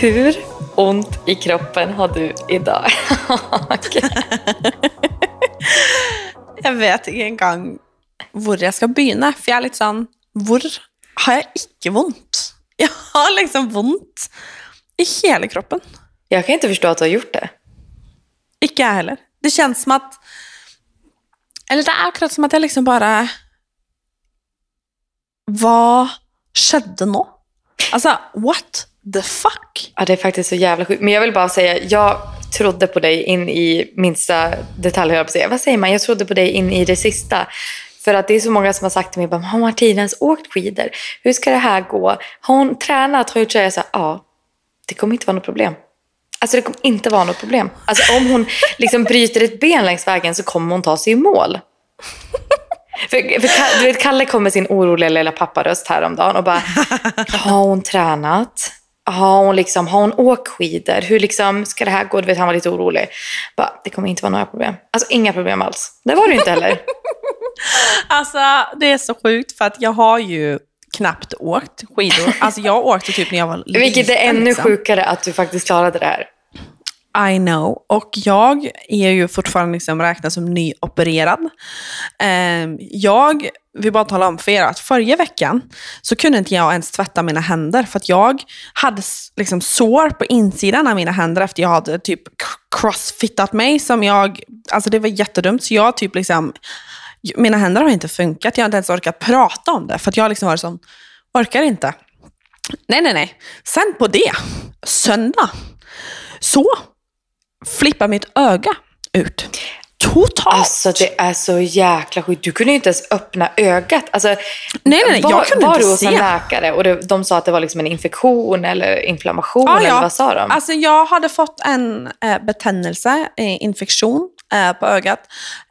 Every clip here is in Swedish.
Hur ont i kroppen har du idag? Jeg vet ikke engang hvor jeg skal begynne. For jeg er litt sånn Hvor har jeg ikke vondt? Jeg har liksom vondt i hele kroppen. Jag kan inte förstå att du har gjort det. Ikke jeg heller. Det kjennes som at Eller det er akkurat som at jeg liksom bare Hva skjedde nå? Altså, what the fuck? Ja, det är faktiskt så jävla sjukt. Men jag vill bara säga, jag trodde på dig in i minsta detalj. höll jag på att säga. Vad säger man? Jag trodde på dig in i det sista. För att det är så många som har sagt till mig, har Martina ens åkt skidor? Hur ska det här gå? Har hon tränat? Har hon gjort så här? Jag sa, ja, det kommer inte vara något problem. Alltså det kommer inte vara något problem. Alltså om hon liksom bryter ett ben längs vägen så kommer hon ta sig i mål. För, för du vet, Kalle kom med sin oroliga lilla papparöst häromdagen och bara, har hon tränat? Har hon, liksom, har hon åkt skidor? Hur liksom, ska det här gå? Du vet, han var lite orolig. Bara, det kommer inte vara några problem. Alltså inga problem alls. Det var det inte heller. Alltså, det är så sjukt för att jag har ju knappt åkt skidor. Alltså jag åkte typ när jag var liten. Vilket är ännu liksom. sjukare att du faktiskt klarade det här. I know. Och jag är ju fortfarande liksom räknad som nyopererad. Ehm, jag vill bara tala om för er att förra veckan så kunde inte jag ens tvätta mina händer för att jag hade liksom sår på insidan av mina händer efter jag hade typ crossfittat mig som jag, alltså det var jättedumt så jag typ liksom, mina händer har inte funkat, jag har inte ens orkat prata om det för att jag har liksom varit sån, orkar inte. Nej, nej, nej. Sen på det, söndag, så flippar mitt öga ut. Totalt! Alltså det är så jäkla sjukt. Du kunde ju inte ens öppna ögat. Alltså, nej, nej, nej, var, jag kunde var inte du hos en läkare och det, de sa att det var liksom en infektion eller inflammation? Ja, eller ja. vad sa de? Alltså, jag hade fått en eh, betännelse, eh, infektion eh, på ögat.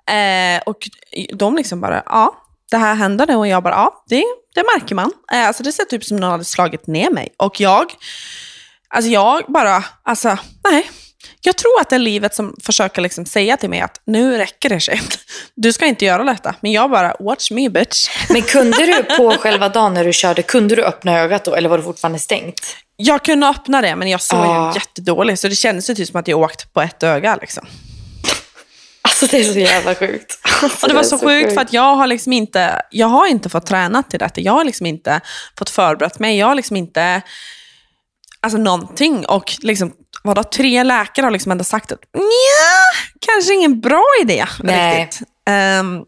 Eh, och de liksom bara, ja, det här händer nu. Och jag bara, ja, det, det märker man. Eh, alltså, det ser typ som någon hade slagit ner mig. Och jag, alltså jag bara, alltså, nej. Jag tror att det är livet som försöker liksom säga till mig att nu räcker det shit. Du ska inte göra detta. Men jag bara, watch me bitch. Men kunde du på själva dagen när du körde, kunde du öppna ögat då eller var det fortfarande stängt? Jag kunde öppna det, men jag såg Ah. ju jättedåligt. Så det kändes ju typ som att jag åkt på ett öga. Liksom. Alltså det är så jävla sjukt. Alltså, Och det var är så sjukt för att jag har liksom inte, jag har inte fått träna till detta. Jag har liksom inte fått förberett mig. Jag har liksom inte, alltså någonting. Och liksom, vadå, tre läkare har liksom ändå sagt att nja, kanske ingen bra idé Nej. riktigt. Ehm,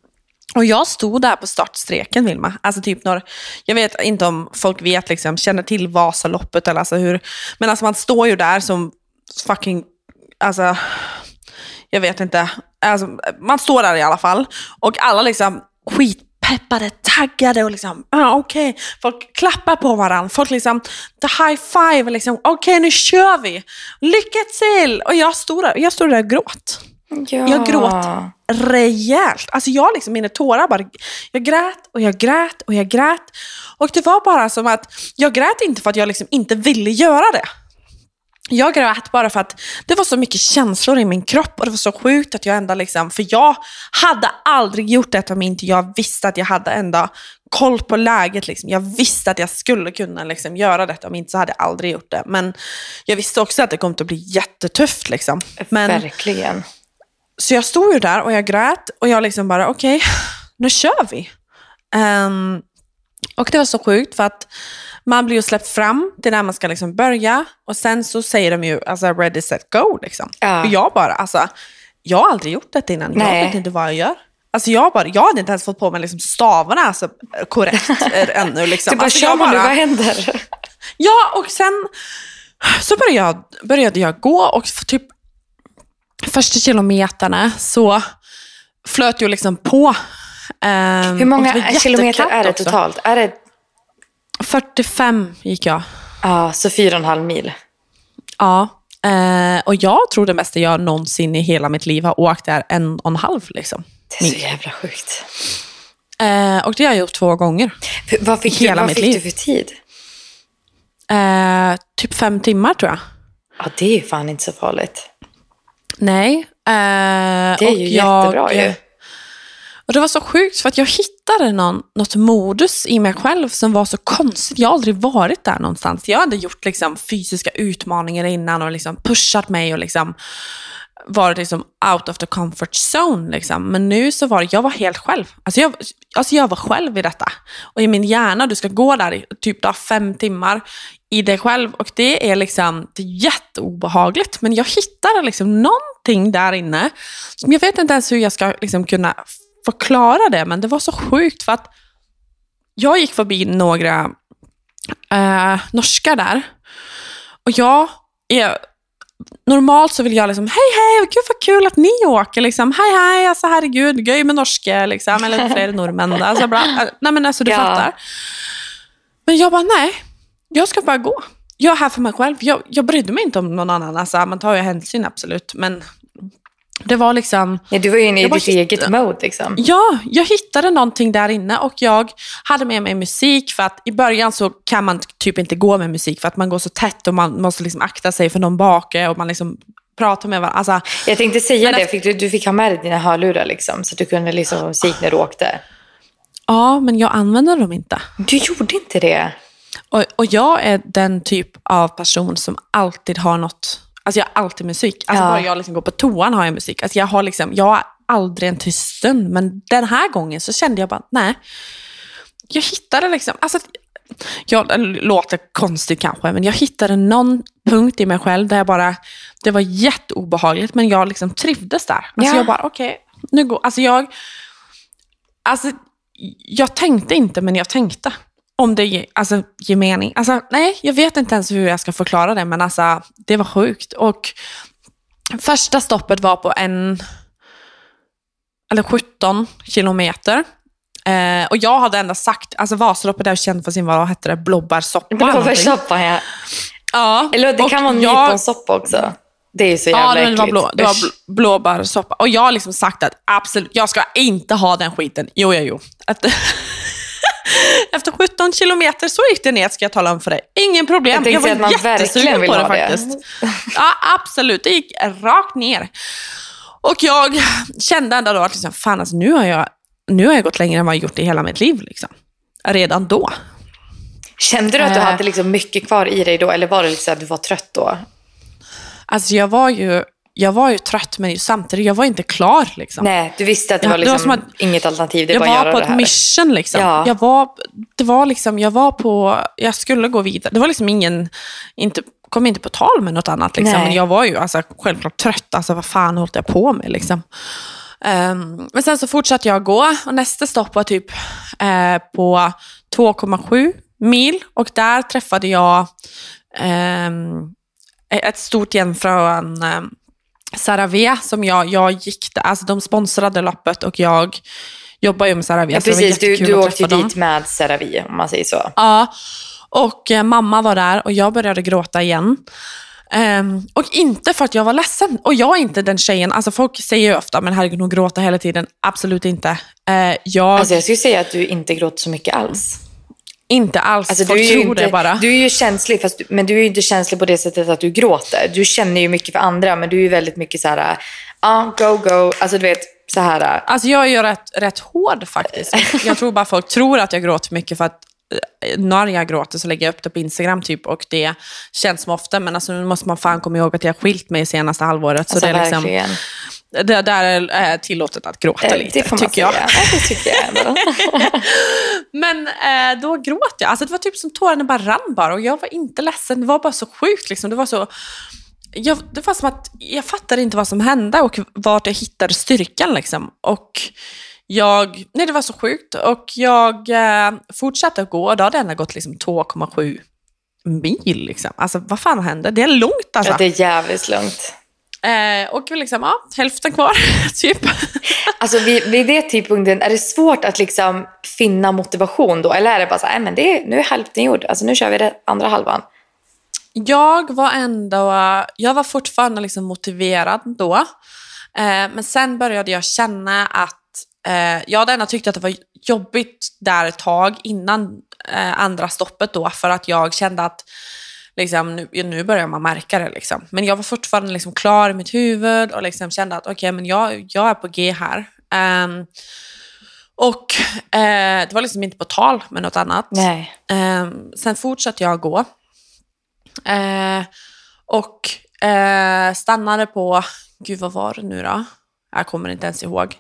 och jag stod där på startstreken, Vilma. Alltså typ när, jag vet inte om folk vet, liksom, känner till Vasaloppet, eller alltså hur, men alltså man står ju där som fucking, alltså, jag vet inte, alltså, man står där i alla fall. Och alla liksom skitpeppade, taggade och liksom, ah, okej. Folk klappar på varandra, folk liksom, the high five, liksom, okej nu kör vi. Lycka till! Och jag stod där, jag stod där och gråt Ja. jag gråt rejält. Alltså jag liksom, mina tårar bara, jag grät och jag grät och jag grät. Och det var bara som att, jag grät inte för att jag liksom inte ville göra det. Jag grät bara för att det var så mycket känslor i min kropp och det var så sjukt att jag ändå liksom, för jag hade aldrig gjort detta om inte jag visste att jag hade ändå koll på läget. Liksom. Jag visste att jag skulle kunna liksom, göra detta, om inte så hade jag aldrig gjort det. Men jag visste också att det kom att bli jättetufft. Liksom. Men, Verkligen. så jag stod ju där och jag grät och jag liksom bara, okej, nu kör vi. Ehm, och det var så sjukt för att man blir ju släppt fram till när man ska liksom börja och sen så säger de ju alltså ready, set, go. Liksom. Ja. Och jag bara, alltså, jag har aldrig gjort detta innan. Nej. Jag vet inte vad jag gör. Alltså jag, bara, jag hade inte ens fått på mig liksom stavarna alltså, korrekt ännu. Liksom. Du bara, alltså, kör jag man nu, vad händer? Ja, och sen så började jag, började jag gå och för typ första kilometerna så flöt ju liksom på. Ehm, Hur många kilometer är det också. totalt? Är det 45 gick jag. ja, så fyra och en halv mil? Ja. Eh, och jag tror det mesta jag någonsin i hela mitt liv har åkt är en och en halv. Liksom. Det är så jävla sjukt. Eh, och det har jag gjort två gånger. Vad fick, Hela du, vad mitt fick liv. du för tid? Eh, typ fem timmar tror jag. Ja, det är ju fan inte så farligt. Nej. Eh, Det är och ju jag, jättebra ju. Och det var så sjukt för att jag hittade någon, något modus i mig själv som var så konstigt. Jag har aldrig varit där någonstans. Jag hade gjort liksom fysiska utmaningar innan och liksom pushat mig och liksom varit liksom out of the comfort zone. Liksom. Men nu så var det, jag var helt själv. Alltså jag, alltså jag var själv i detta. Och i min hjärna, du ska gå där i typ då, fem timmar i dig själv och det är liksom det är jätteobehagligt. Men jag hittade liksom någonting där inne som jag vet inte ens hur jag ska liksom kunna förklara det, men det var så sjukt för att jag gick förbi några eh, norskar där och jag är normalt så vill jag liksom, hej hej, gud vad kul att ni åker. Liksom. Hej hej, alltså herregud, göj med norske, liksom. eller fler norrmän. Alltså, bra. Nej men alltså du ja. fattar. Men jag bara, nej, jag ska bara gå. Jag är här för mig själv. Jag, jag brydde mig inte om någon annan. Alltså, man tar ju hänsyn absolut, men det var liksom... Ja, du var ju inne i ditt eget mode. Liksom. Ja, jag hittade någonting där inne och jag hade med mig musik för att i början så kan man typ inte gå med musik för att man går så tätt och man måste liksom akta sig för någon bake och man liksom pratar med varandra. Alltså, jag tänkte säga det, fick du, du fick ha med dig dina hörlurar liksom, så att du kunde liksom ha musik när du åkte. Ja, men jag använde dem inte. Du gjorde inte det? Och, och jag är den typ av person som alltid har något Alltså jag har alltid musik. Alltså ja. bara jag liksom går på toan har jag musik. Alltså jag, har liksom, jag har aldrig en tyst stund. Men den här gången så kände jag bara, nej. Jag hittade liksom, alltså, jag, det låter konstigt kanske, men jag hittade någon punkt i mig själv där jag bara, det var jätteobehagligt, men jag liksom trivdes där. Alltså ja. jag bara, okej, okay, nu går, alltså jag, alltså jag tänkte inte, men jag tänkte. Om det ge, alltså, ger mening. Alltså, nej, jag vet inte ens hur jag ska förklara det, men alltså, det var sjukt. Och första stoppet var på en, eller 17 kilometer. Eh, och jag hade ändå sagt, alltså Vasaloppet är känt för sin, vad hette det, blåbärssoppa. Blåbärssoppa, ja. ja. Eller det kan vara nyponsoppa också. Det är så jävla ja, det var, blå, det var blåbärssoppa. Och jag har liksom sagt att absolut, jag ska inte ha den skiten. Jo, jo, jo. Att, Efter 17 kilometer så gick det ner, ska jag tala om för dig. Ingen problem. Jag, jag var att man jättesugen på det, det faktiskt. Ja, absolut. Det gick rakt ner. Och jag kände ändå då att liksom, fan, alltså, nu, har jag, nu har jag gått längre än vad jag gjort i hela mitt liv. Liksom. Redan då. Kände du att du äh, hade liksom mycket kvar i dig då, eller var det liksom att du var trött då? Alltså jag var ju jag var ju trött men samtidigt, jag var inte klar. Liksom. Nej, du visste att det var, liksom det var liksom inget alternativ, det jag var att göra Jag var på ett mission. Liksom. Ja. Jag, var, det var liksom, jag var på, jag skulle gå vidare. Det var liksom ingen, inte, kom inte på tal med något annat. Liksom. Men jag var ju alltså, självklart trött. Alltså, vad fan höll jag på med? Liksom. Um, men sen så fortsatte jag gå och nästa stopp var typ uh, på 2,7 mil och där träffade jag um, ett stort gäng från um, Saravia som jag, jag gick alltså de sponsrade loppet och jag jobbar ju med Saravia. Ja, precis, du, du åkte dem. dit med Saravia om man säger så. Ja, och eh, mamma var där och jag började gråta igen. Um, och inte för att jag var ledsen. Och jag är inte den tjejen, alltså folk säger ju ofta, men herregud hon gråter hela tiden. Absolut inte. Uh, jag... Alltså jag skulle säga att du inte gråter så mycket alls. Inte alls. Alltså, Folk tror inte, det bara. Du är ju känslig, fast, men du är ju inte känslig på det sättet att du gråter. Du känner ju mycket för andra, men du är ju väldigt mycket så här, ah, go, go. Alltså du vet, så här. Alltså jag är ju rätt, rätt hård faktiskt. Jag tror bara folk tror att jag gråter mycket för att eh, när jag gråter så lägger jag upp det på Instagram typ och det känns som ofta. Men alltså, nu måste man fan komma ihåg att jag har skilt mig senaste halvåret. Så alltså, det är liksom, verkligen. Det där är tillåtet att gråta eh, lite, det får man tycker säga. jag. Ja, det tycker jag ändå. Men eh, då gråt jag. Alltså, det var typ som tårarna bara rann bara och jag var inte ledsen. Det var bara så sjukt. Liksom. Det, var så, jag, det var som att jag fattade inte vad som hände och vart jag hittade styrkan. Liksom. Och jag, nej, det var så sjukt. Och jag eh, fortsatte att gå och då hade jag ändå gått liksom 2,7 mil. Liksom. Alltså vad fan hände? Det är långt alltså. Ja, det är jävligt långt. Eh, och liksom, ja, hälften kvar, typ. Alltså vid, vid det tidpunkten, är det svårt att liksom finna motivation då? Eller är det bara så här, men det är, nu är hälften gjord, alltså nu kör vi det andra halvan? Jag var ändå, jag var fortfarande liksom motiverad då. Eh, men sen började jag känna att eh, jag hade ändå tyckt att det var jobbigt där ett tag innan eh, andra stoppet då, för att jag kände att liksom, nu, nu börjar man märka det. Liksom. Men jag var fortfarande liksom klar i mitt huvud och liksom kände att okej, okay, men jag, jag är på G här. Um, Och eh, det var liksom inte på tal med något annat. Eh, sen fortsatte jag gå. Eh, och eh, stannade på, gud vad var det nu då? Jag kommer inte ens ihåg.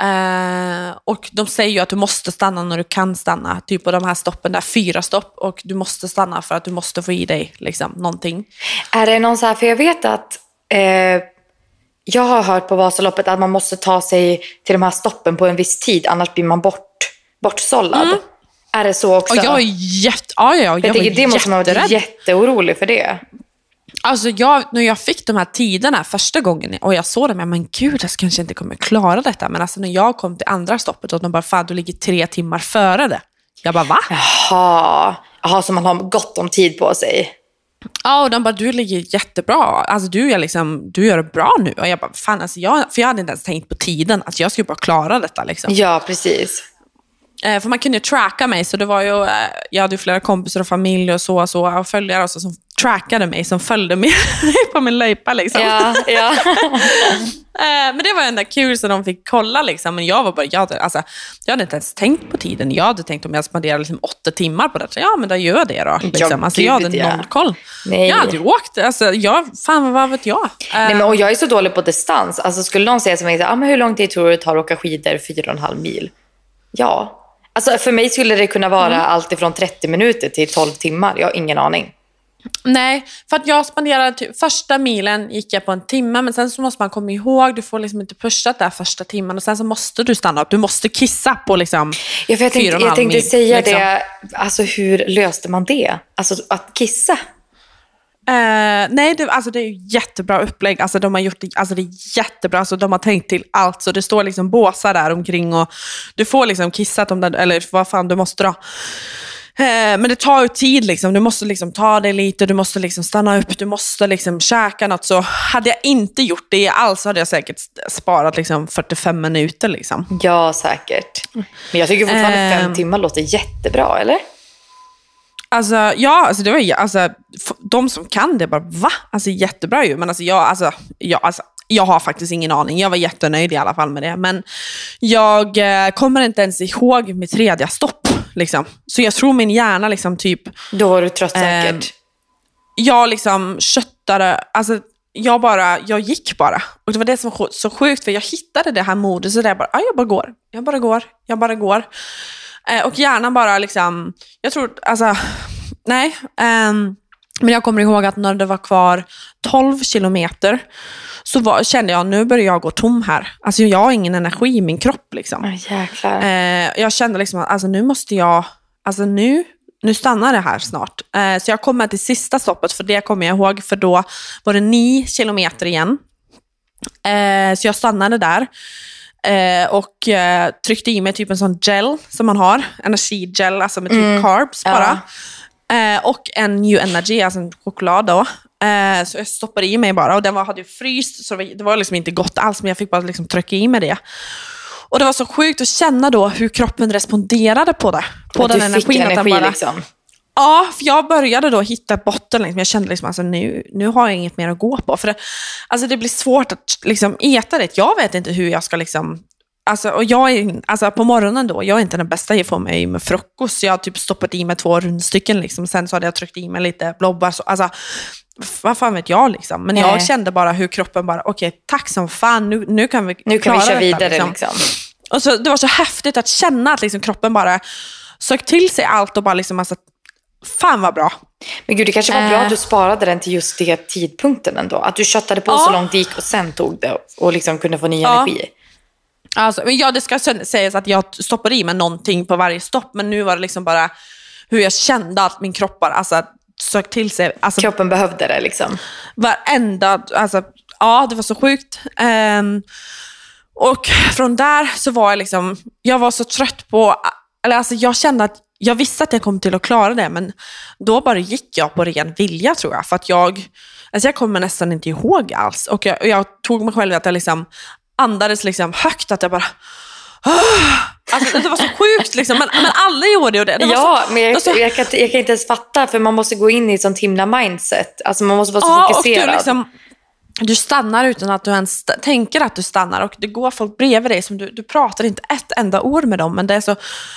Eh, och de säger ju att du måste stanna när du kan stanna. Typ på de här stoppen, där fyra stopp. Och du måste stanna för att du måste få i dig liksom, någonting. Är det någon så här, för jag vet att eh, jag har hört på Vasaloppet att man måste ta sig till de här stoppen på en viss tid, annars blir man bort, bortsållad. Mm. Är det så också? Och jag är jätte... Ja, ja, jag, jag tänker, det måste man vara jätteorolig för det. Alltså jag, när jag fick de här tiderna första gången och jag såg dem, jag men gud, jag kanske inte kommer klara detta. Men alltså när jag kom till andra stoppet och de bara, fan du ligger tre timmar före det. Jag bara, va? Jaha, Jaha så man har gott om tid på sig. Ja, och de bara, du ligger jättebra. Alltså du, är liksom, du gör det bra nu. Och jag bara, fan alltså jag, för jag hade inte ens tänkt på tiden, att jag skulle bara klara detta. Liksom. Ja, precis. Eh, för man kunde ju tracka mig, så det var ju, eh, jag hade ju flera kompisar och familj och så, och så och följare också som trackade mig, som följde med på min löjpa. Liksom. Ja, ja. Eh, men det var ändå kul så de fick kolla. Liksom. Men jag var bara, jag hade, alltså, jag hade inte ens tänkt på tiden. Jag hade tänkt om jag spenderade liksom åtta timmar på det. Så, ja, men då gör jag det då. Liksom. alltså, jag hade noll koll. Nej. Jag hade ju åkt. Alltså, jag, fan, vad vet jag? Eh, Nej, men, och jag är så dålig på distans. Alltså, skulle någon säga till mig, ah, men hur lång tid tror du det tar att åka skidor fyra och en halv mil? Ja. Alltså, för mig skulle det kunna vara Mm. allt ifrån 30 minuter till 12 timmar. Jag har ingen aning. Nej, för att jag spenderade, typ, första milen gick jag på en timme, men sen så måste man komma ihåg, du får liksom inte pusha där första timmen och sen så måste du stanna upp. Du måste kissa på liksom Ja, för jag fyra tänkte, jag tänkte mil, säga liksom. det, alltså hur löste man det? Alltså att kissa? Eh, nej, det, alltså, det är jättebra upplägg. Alltså, de har gjort det, alltså, det är jättebra. Alltså, de har tänkt till allt. Så det står liksom båsar där omkring och du får liksom om det, eller vad fan du måste dra. Eh, men det tar ju tid. Liksom. Du måste liksom ta dig lite, du måste liksom stanna upp, du måste liksom käka något. Så hade jag inte gjort det alls hade jag säkert sparat liksom 45 minuter. Liksom. Ja, säkert. Men jag tycker fortfarande fem Ehm. timmar låter jättebra, eller? Alltså, ja, alltså, det var, alltså, de som kan det bara, va? Alltså jättebra ju. Men alltså, jag, alltså, jag, alltså, jag har faktiskt ingen aning. Jag var jättenöjd i alla fall med det. Men jag eh, kommer inte ens ihåg mitt tredje stopp. Liksom. Så jag tror min hjärna liksom typ, Då var du trött Ehm, säkert. jag liksom köttade, alltså jag bara, jag gick bara. Och det var det som var så sjukt, för jag hittade det här moduset där jag bara, ah, jag bara går, jag bara går, jag bara går. Eh, och hjärnan bara liksom, jag tror, alltså, nej. ehm, men jag kommer ihåg att när det var kvar 12 kilometer så var, kände jag, nu börjar jag gå tom här. Alltså jag har ingen energi i min kropp liksom. Oh, jäklar. Eh, jag kände liksom att alltså, nu måste jag, alltså nu, nu stannar det här snart. Eh, så jag kommer till sista stoppet, för det kommer jag ihåg, för då var det nio kilometer igen. Eh, så jag stannade där eh, och eh, tryckte i mig typ en sån gel som man har, energigel, alltså med typ carbs ja. bara. Eh, och en new energy, alltså en choklad då. Eh, så jag stoppade i mig bara och den var, hade ju fryst, så det var, liksom inte gott alls, men jag fick bara liksom trycka i mig det. Och det var så sjukt att känna då hur kroppen responderade på det. På att den du fick energin. att den energi bara, liksom. Ja, för jag började då hitta botten. Liksom. Jag kände liksom, alltså, nu, nu har jag inget mer att gå på. För det, alltså, det blir svårt att liksom, äta det. Jag vet inte hur jag ska... Liksom, alltså, och jag är, alltså, på morgonen då, jag är inte den bästa jag får mig med frukost. Jag har typ stoppat i mig två rundstycken. Liksom. Sen så hade jag tryckt i mig lite blobbar. Så, alltså, vad fan vet jag liksom. Men Nej. jag kände bara hur kroppen bara, okej, tack som fan, nu, nu kan vi Nu kan vi köra detta, vidare liksom. och så, det var så häftigt att känna att liksom kroppen bara sög till sig allt och bara liksom, alltså, fan vad bra. Men gud, det kanske var bra Eh. att du sparade den till just det tidpunkten ändå. Att du köttade på Ja. så långt det gick och sen tog det och liksom kunde få ny Ja. energi. Alltså, men ja, det ska sägas att jag stoppade i mig någonting på varje stopp, men nu var det liksom bara hur jag kände att min kropp bara alltså, sög till sig. Alltså, Kroppen behövde det liksom. varenda, alltså, ja det var så sjukt. Ehm, och från där så var jag liksom, jag var så trött på, eller alltså jag kände att jag visste att jag kom till att klara det, men då bara gick jag på ren vilja tror jag. För att jag, alltså jag kommer nästan inte ihåg alls. Och jag, jag tog mig själv att jag liksom andades liksom högt, att jag bara Alltså, det var så sjukt liksom, men, men alla gjorde ju det. det Ja, så, men jag, så, jag, kan, inte- jag kan inte ens fatta för man måste gå in i ett sånt himla mindset. Alltså man måste vara så ja, och fokuserad. är liksom, du stannar utan att du ens tänker att du stannar och det går folk bredvid dig som du, du pratar inte ett enda ord med dem men det är så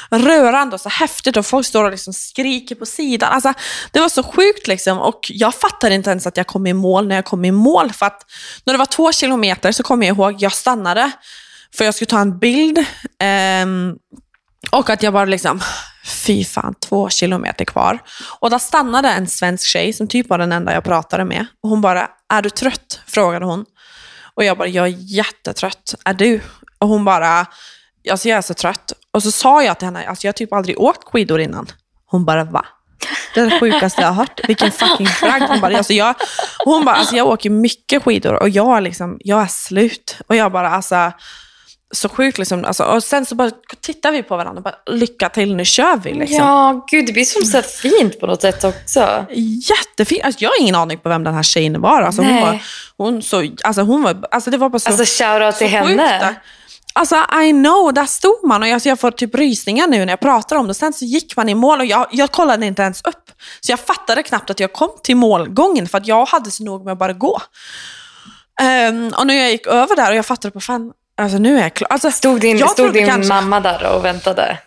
rörande och så häftigt och folk står och liksom skriker på sidan. Alltså, det var så sjukt liksom och jag fattade inte ens att jag kom i mål när jag kom i mål för att när det var två kilometer så kommer jag ihåg, jag stannade för jag skulle ta en bild eh, och att jag bara liksom, fy fan, två kilometer kvar. Och där stannade en svensk tjej som typ var den enda jag pratade med. Och hon bara, är du trött? frågade hon. Och jag bara, jag är jättetrött. Är du? Och hon bara, alltså jag är så trött. Och så sa jag till henne, alltså jag har typ aldrig åkt skidor innan. Hon bara, va? Det är det sjukaste jag har hört. Vilken fucking bragd. Hon bara, alltså jag, hon bara, alltså jag åker mycket skidor och jag liksom, jag är slut. Och jag bara, alltså så sjukt liksom. Alltså, och sen så bara tittar vi på varandra och bara, lycka till, nu kör vi liksom. Ja, gud, det blir som så fint på något sätt också. Jättefint. Alltså, jag har ingen aning på vem den här tjejen var. Alltså, hon var, hon så, alltså, hon var, alltså det var bara så Alltså shoutout till sjukt henne. där. Alltså I know, där stod man och jag, alltså, jag får typ rysningar nu när jag pratar om det. Sen så gick man i mål och jag, jag kollade inte ens upp. Så jag fattade knappt att jag kom till målgången för att jag hade så nog med att bara gå. Ehm, och när jag gick över där och jag fattade på fan, alltså nu är jag klar. Alltså, Stod din, stod din kanske- mamma där och väntade?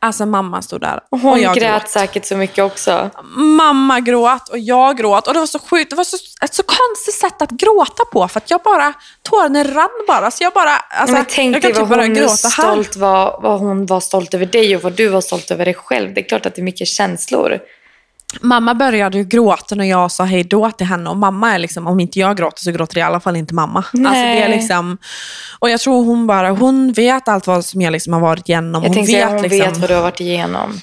Alltså mamma stod där Och hon jag grät gråt. säkert så mycket också. Mamma gråt och jag gråt och det var så sjukt. Det var så, ett så konstigt sätt att gråta på för att jag bara, tårarna rann bara. Så jag bara, alltså, Men tänk jag dig vad typ hon, stolt var, vad hon var stolt över dig och vad du var stolt över dig själv. Det är klart att det är mycket känslor. Mamma började ju gråta när jag sa hej då till henne och mamma är liksom, om inte jag gråter så gråter i alla fall inte mamma. Alltså det är liksom, och jag tror hon bara, hon vet allt vad som jag liksom har varit igenom. Jag hon tänkte vet, hon liksom, vet vad du har varit igenom.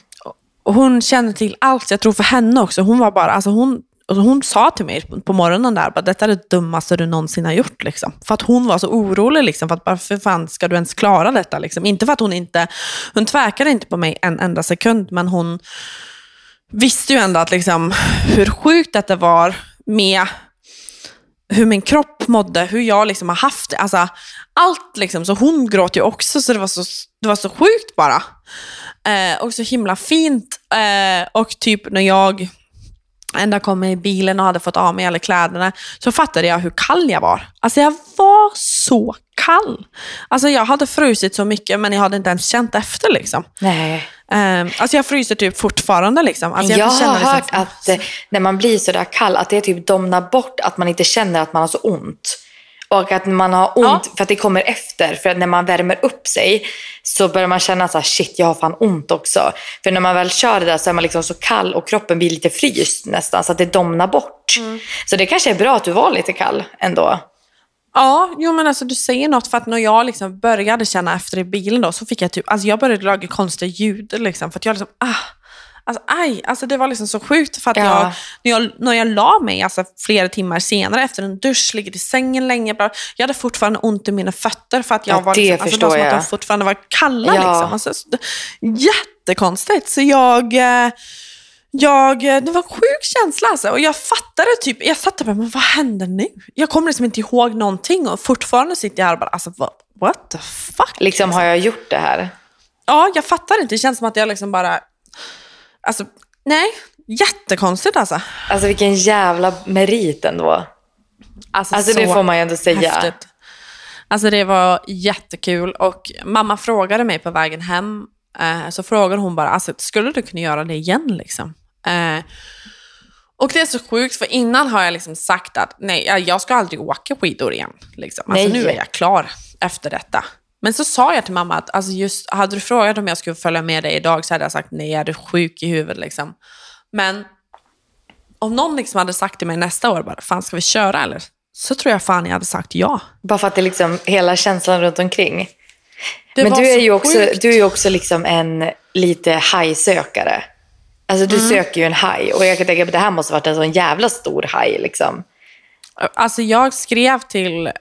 och hon känner till allt. Jag tror för henne också, hon var bara, alltså hon, och hon sa till mig på- på morgonen där, bara, detta är det dummaste du någonsin har gjort. Liksom. För att hon var så orolig, liksom, för att varför fan ska du ens klara detta? Liksom. Inte för att hon inte, hon tvekade inte på mig en enda sekund, men hon visste ju ändå att liksom, hur sjukt detta var med hur min kropp mådde, hur jag liksom har haft det. Alltså, allt liksom. Så hon gråter ju också, så det var så, det var så sjukt bara. Eh, och så himla fint. Eh, och typ när jag ända kom i bilen och hade fått av mig alla kläderna, så fattade jag hur kall jag var. Alltså jag var så kall. Alltså jag hade frusit så mycket, men jag hade inte ens känt efter liksom. Nej. Eh, alltså jag fryser typ fortfarande liksom. Alltså jag känner har liksom- hört att eh, när man blir sådär kall, att det typ domnar bort, att man inte känner att man har så ont. Och att man har ont för att det kommer efter. För att när man värmer upp sig så börjar man känna så här, shit jag har fan ont också. För när man väl kör det där så är man liksom så kall och kroppen blir lite fryst nästan så att det domnar bort. Mm. Så det kanske är bra att du var lite kall ändå. Ja, jo men alltså du säger något för att när jag liksom började känna efter i bilen då så fick jag typ, alltså jag började laga konstiga ljud liksom för att jag liksom, ah, alltså aj, alltså det var liksom så sjukt för att Ja. jag, när jag, när jag la mig alltså flera timmar senare efter en dusch, ligger i sängen länge, bara, jag hade fortfarande ont i mina fötter för att jag Ja, var liksom, alltså, det var som att jag. de fortfarande var kalla Ja. liksom. Alltså, så- jättekonstigt, så jag eh, jag, det var en sjuk känsla alltså. och jag fattade typ, jag och bara, men vad händer nu? Jag kommer liksom inte ihåg någonting och fortfarande sitter jag här och bara, alltså what, what the fuck? Liksom har jag gjort det här? Ja, jag fattar inte, det känns som att jag liksom bara, alltså nej, jättekonstigt alltså. Alltså vilken jävla merit ändå. Alltså, Alltså det får man ju ändå säga. häftigt. Alltså det var jättekul och mamma frågade mig på vägen hem, eh, så frågade hon bara, alltså, skulle du kunna göra det igen liksom? Eh, och det är så sjukt, för innan har jag liksom sagt att nej, jag- ska aldrig åka skidor igen. Liksom. Alltså, Nej. nu är jag klar efter detta. Men så sa jag till mamma att alltså just, hade du frågat om jag skulle följa med dig idag så hade jag sagt nej, är du sjuk i huvudet liksom. Men om någon liksom hade sagt till mig nästa år, bara, fan ska vi köra eller? Så tror jag fan jag hade sagt ja. Bara för att det är liksom hela känslan runt omkring. Det Men du är ju också, sjukt. du är ju också liksom en lite hajsökare. Alltså Mm. du söker ju en haj och jag kan tänka att det här måste varit en sån jävla stor haj liksom. Alltså jag skrev till eh,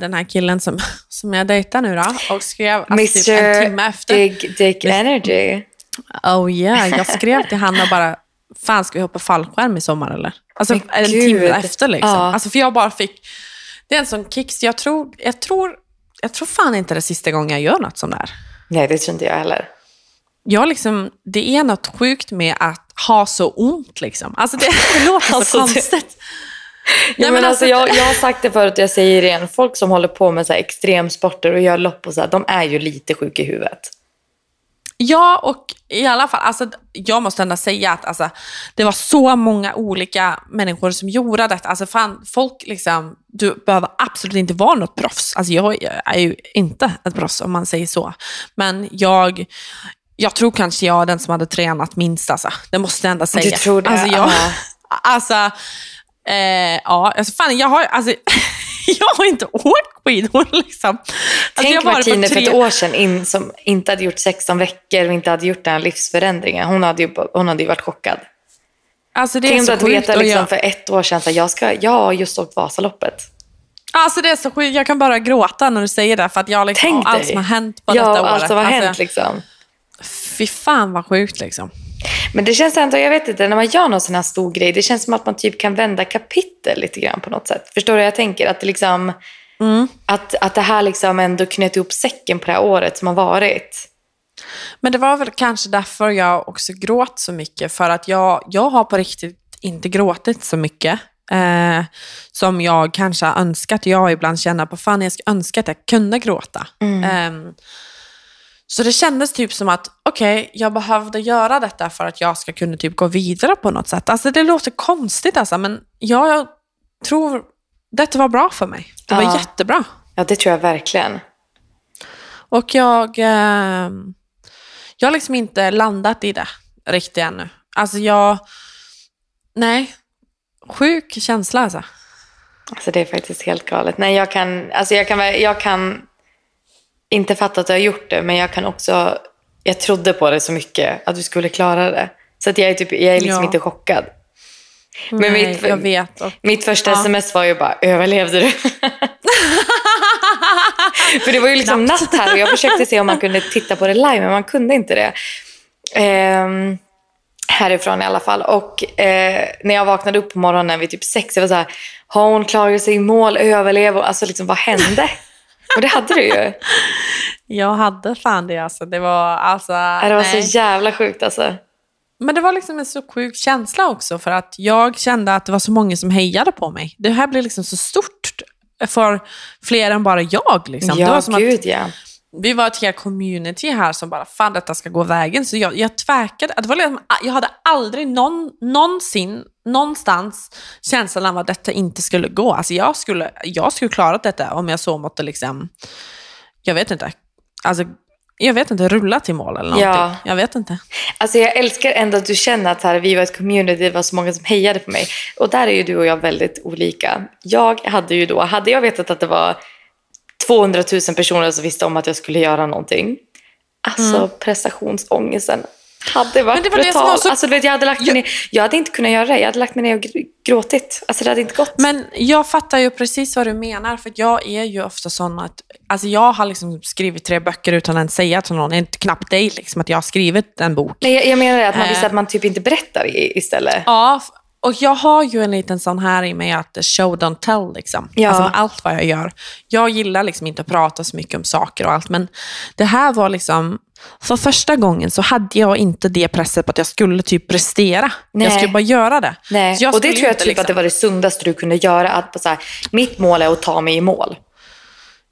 den här killen som, som jag dejtar nu då, och skrev alltså, typ en timme Mr efter. Big Dick Energy. Oh yeah, jag skrev till han och bara, fan ska vi hoppa fallskärm i sommar eller? Alltså Men en gud. timme efter liksom. Ja. Alltså för jag bara fick, det är en sån kick, så jag tror, jag tror, jag tror fan inte det är sista gången jag gör något sånt där. Nej, det tror inte jag heller. Jag liksom, det är något sjukt med att ha så ont liksom. Alltså det, det låter så Alltså, det- konstigt. Ja, men alltså, jag, jag har sagt det förut och jag säger det igen. Folk som håller på med så här extremsporter och gör lopp och så här, de är ju lite sjuka i huvudet. Ja, och i alla fall, alltså, jag måste ändå säga att alltså, det var så många olika människor som gjorde detta. Alltså, fan, folk liksom, du behöver absolut inte vara något proffs. Alltså, jag är ju inte ett proffs om man säger så. Men jag, jag tror kanske jag är den som hade tränat minst. Alltså. Det måste jag ändå säga. Du tror det? Alltså, jag, alltså, eh, ja, alltså, fan, jag har, alltså, jag har inte åkt skidor. Liksom. Alltså, Tänk Martine tre... för ett år sedan in, som inte hade gjort 16 veckor och inte hade gjort den här livsförändringen. Hon hade ju, hon hade ju varit chockad. Alltså, det är Tänk så att veta liksom, jag... för ett år sedan att jag, ska, jag har just åkt Vasaloppet. Alltså det är så sjukt. Jag kan bara gråta när du säger det. För att jag liksom, Tänk allt som har hänt på ja, detta året. allt som har alltså, hänt liksom. Fy fan vad sjukt liksom. Men det känns ändå, jag vet inte, när man gör någon sån här stor grej, det känns som att man typ kan vända kapitel lite grann på något sätt. Förstår du vad jag tänker? Att det, liksom, mm. att, att det här liksom ändå knöt ihop säcken på det här året som har varit. Men det var väl kanske därför jag också gråt så mycket. För att jag, jag har på riktigt inte gråtit så mycket. Eh, som jag kanske önskat. Jag ibland känner på fan jag ska önska att jag kunde gråta. Mm. Eh, så det kändes typ som att, okej, okay, jag behövde göra detta för att jag ska kunna typ gå vidare på något sätt. Alltså det låter konstigt alltså, men jag tror detta var bra för mig. Det var ja. jättebra. Ja, det tror jag verkligen. Och jag, eh, jag har liksom inte landat i det riktigt ännu. Alltså jag, nej, sjuk känsla alltså. Alltså det är faktiskt helt galet. Nej, jag kan, alltså jag kan, jag kan inte fatta att du har gjort det, men jag kan också... Jag trodde på det så mycket, att du skulle klara det. Så att jag är, typ, jag är liksom Ja. inte chockad. Nej, mitt- jag vet. Och, Mitt första Ja. sms var ju bara, överlevde du? För det var ju liksom natt här och jag försökte se om man kunde titta på det live, men man kunde inte det. Ehm, härifrån i alla fall. Och eh, när jag vaknade upp på morgonen vid typ sex, jag var så här, har hon klarat sig i mål, överlever? Alltså liksom, vad hände? Och det hade du ju. jag hade fan det alltså. Det var alltså, Det var nej. så jävla sjukt alltså. Men det var liksom en så sjuk känsla också för att jag kände att det var så många som hejade på mig. Det här blev liksom så stort för fler än bara jag. Liksom. det var Ja, som att gud ja. Vi var ett helt community här som bara, fan detta ska gå vägen. Så jag, jag tvekade. Det var liksom, jag hade aldrig någon, någonsin, någonstans känslan av att detta inte skulle gå. Alltså jag skulle, jag skulle klara detta om jag så måtte liksom, jag vet inte, alltså, jag vet inte, rulla till mål eller någonting. Ja. Jag vet inte. Alltså jag älskar ändå att du känner att här, vi var ett community, det var så många som hejade på mig. Och där är ju du och jag väldigt olika. Jag hade ju då, hade jag vetat att det var 200 000 personer som visste om att jag skulle göra någonting. Alltså prestationsångesten hade varit Mm. Men det var det brutal. var så- Alltså, vet, jag, hade lagt Jag- ner, jag hade inte kunnat göra det. Jag hade lagt mig ner och gr- gråtit. Alltså det hade inte gått. Men jag fattar ju precis vad du menar, för jag är ju ofta sån att, alltså jag har liksom skrivit tre böcker utan att säga till någon, inte knappt dig liksom, att jag har skrivit en bok. Nej, jag, jag menar det, att man Eh. visste att man typ inte berättar i, istället. Ja, och jag har ju en liten sån här i mig att show don't tell liksom. Ja. Alltså allt vad jag gör. Jag gillar liksom inte att prata så mycket om saker och allt, men det här var liksom, för första gången så hade jag inte det presset på att jag skulle typ prestera. Nej. Jag skulle bara göra det. Nej. Och det tror jag inte typ liksom- att det var det sundaste du kunde göra. Att så här, mitt mål är att ta mig i mål.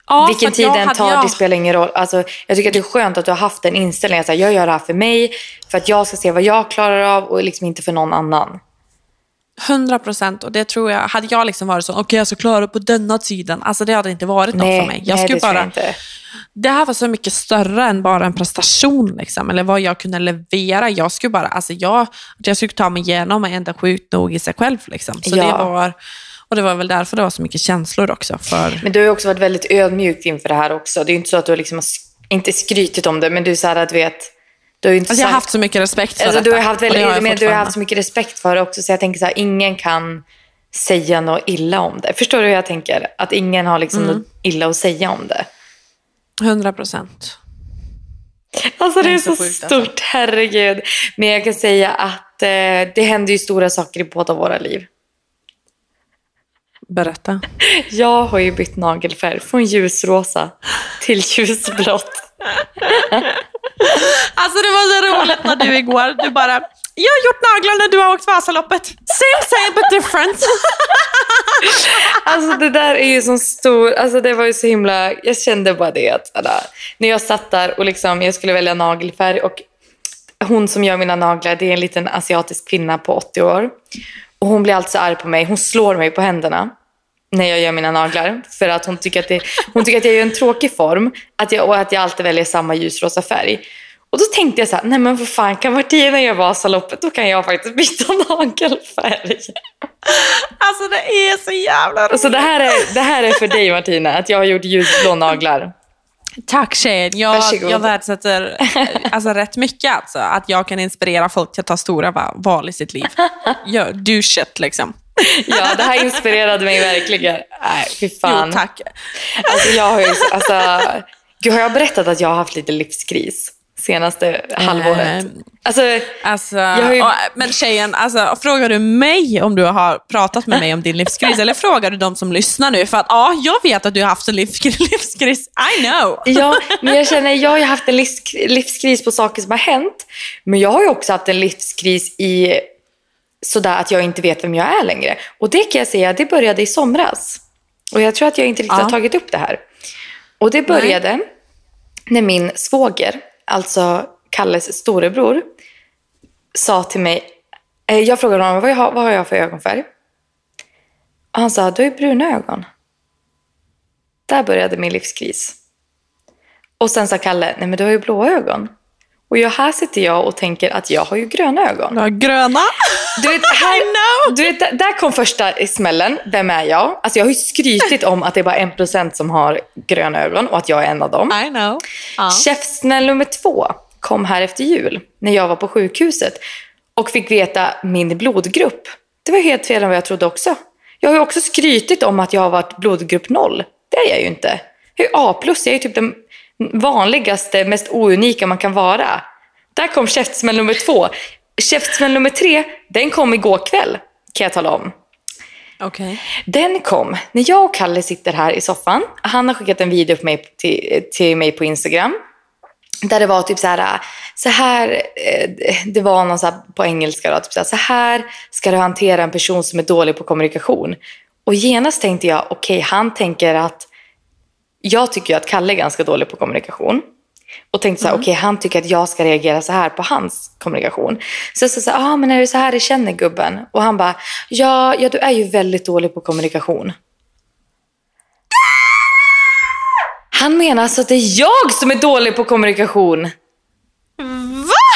Ja, Vilken tid den tar, jag- det spelar ingen roll. Alltså, jag tycker att det är skönt att du har haft den inställningen. Att jag gör det här för mig, för att jag ska se vad jag klarar av och liksom inte för någon annan. 100 procent. Och det tror jag, hade jag liksom varit så, okej jag ska klara det på denna tiden. Alltså det hade inte varit något för mig. Jag nej skulle bara, jag inte. det här var så mycket större än bara en prestation, liksom, eller vad jag kunde leverera. Jag skulle bara, alltså jag, jag skulle ta mig igenom är ändå sjukt nog i sig själv. Liksom. Så Ja. det var, och det var väl därför det var så mycket känslor också. För, Men du har ju också varit väldigt ödmjuk inför det här också. Det är ju inte så att du har liksom, sk- inte skrytit om det, men du är så här att vet, har ju inte alltså jag har haft så mycket respekt för Alltså, detta. du, har haft det väldigt, men du har haft så mycket respekt för det också, så jag tänker så här, ingen kan säga något illa om det. Förstår du hur jag tänker? Att ingen har liksom Mm. något illa att säga om det. 100 procent. Alltså det Det är är så så sjukt, alltså. stort, herregud. Men jag kan säga att eh, det händer ju stora saker i båda våra liv. Berätta. Jag har ju bytt nagelfärg från ljusrosa till ljusblått. Alltså det var så roligt när du igår, du bara, jag har gjort naglarna, du har åkt Vasaloppet. Same same but different. Alltså det där är ju så stor, alltså det var ju så himla, jag kände bara det att alla, när jag satt där och liksom, jag skulle välja nagelfärg och hon som gör mina naglar, det är en liten asiatisk kvinna på 80 år. Och hon blir alltså arg på mig, hon slår mig på händerna när jag gör mina naglar. För att hon tycker att, det, hon tycker att jag gör en tråkig form att jag, och att jag alltid väljer samma ljusrosa färg. Och då tänkte jag så här, nej men vad fan, kan Martina göra Vasaloppet då kan jag faktiskt byta nagelfärg. Alltså det är så jävla roligt. Så det här, är, det här är för dig Martina, att jag har gjort ljusblå naglar. Tack tjejen. Jag, Varsågod. jag värdesätter alltså, rätt mycket alltså, att jag kan inspirera folk till att ta stora va- val i sitt liv. Gör, do shit liksom. Ja, det här inspirerade mig verkligen. Nej, fy fan. Jo, tack. Alltså, jag har ju, alltså, gud, har jag berättat att jag har haft lite livskris senaste halvåret? Eh, Alltså, Alltså, har ju- och, men tjejen, alltså, frågar du mig om du har pratat med mig om din livskris eller frågar du de som lyssnar nu? För att ja, jag vet att du har haft en livskris. I know. ja, men jag känner, jag har haft en livs, livskris på saker som har hänt. Men jag har ju också haft en livskris i sådär att jag inte vet vem jag är längre. Och det kan jag säga, det började i somras. Och jag tror att jag inte riktigt Ja. har tagit upp det här. Och det började när min svåger, alltså Kalles storebror, sa till mig, eh, jag frågade honom vad, jag har, vad har jag för ögonfärg? Och han sa, du har ju bruna ögon. Där började min livskris. Och sen sa Kalle, nej men du har ju blåa ögon. Och jag, här sitter jag och tänker att jag har ju gröna ögon. Du har gröna. Du vet, här, du vet, där- där kom första smällen. Vem är jag? Alltså jag har ju skrytit om att det är bara en procent som har gröna ögon och att jag är en av dem. I know. Ja. Käftsmäll nummer två kom här efter jul när jag var på sjukhuset och fick veta min blodgrupp. Det var helt fel än vad jag trodde också. Jag har ju också skrytit om att jag har varit blodgrupp noll. Det är jag ju inte. Jag är A+, jag är typ den vanligaste, mest ounika man kan vara. Där kom käftsmäll nummer två. Käftsmäll nummer tre, den kom igår kväll, kan jag tala om. Okej. Den kom när jag och Kalle sitter här i soffan. Han har skickat en video på mig, till, till mig på Instagram. Där det var typ så här, så här eh, det var någon så på engelska då, typ så, här, så här ska du hantera en person som är dålig på kommunikation. Och genast tänkte jag, okej han tänker att jag tycker ju att Kalle är ganska dålig på kommunikation. Och tänkte så här, okej han tycker att jag ska reagera så här på hans kommunikation. Så jag sa så här, ah, men är det så här du känner gubben? Och han bara, ja, ja du är ju väldigt dålig på kommunikation. Han menar alltså att det är jag som är dålig på kommunikation. Va?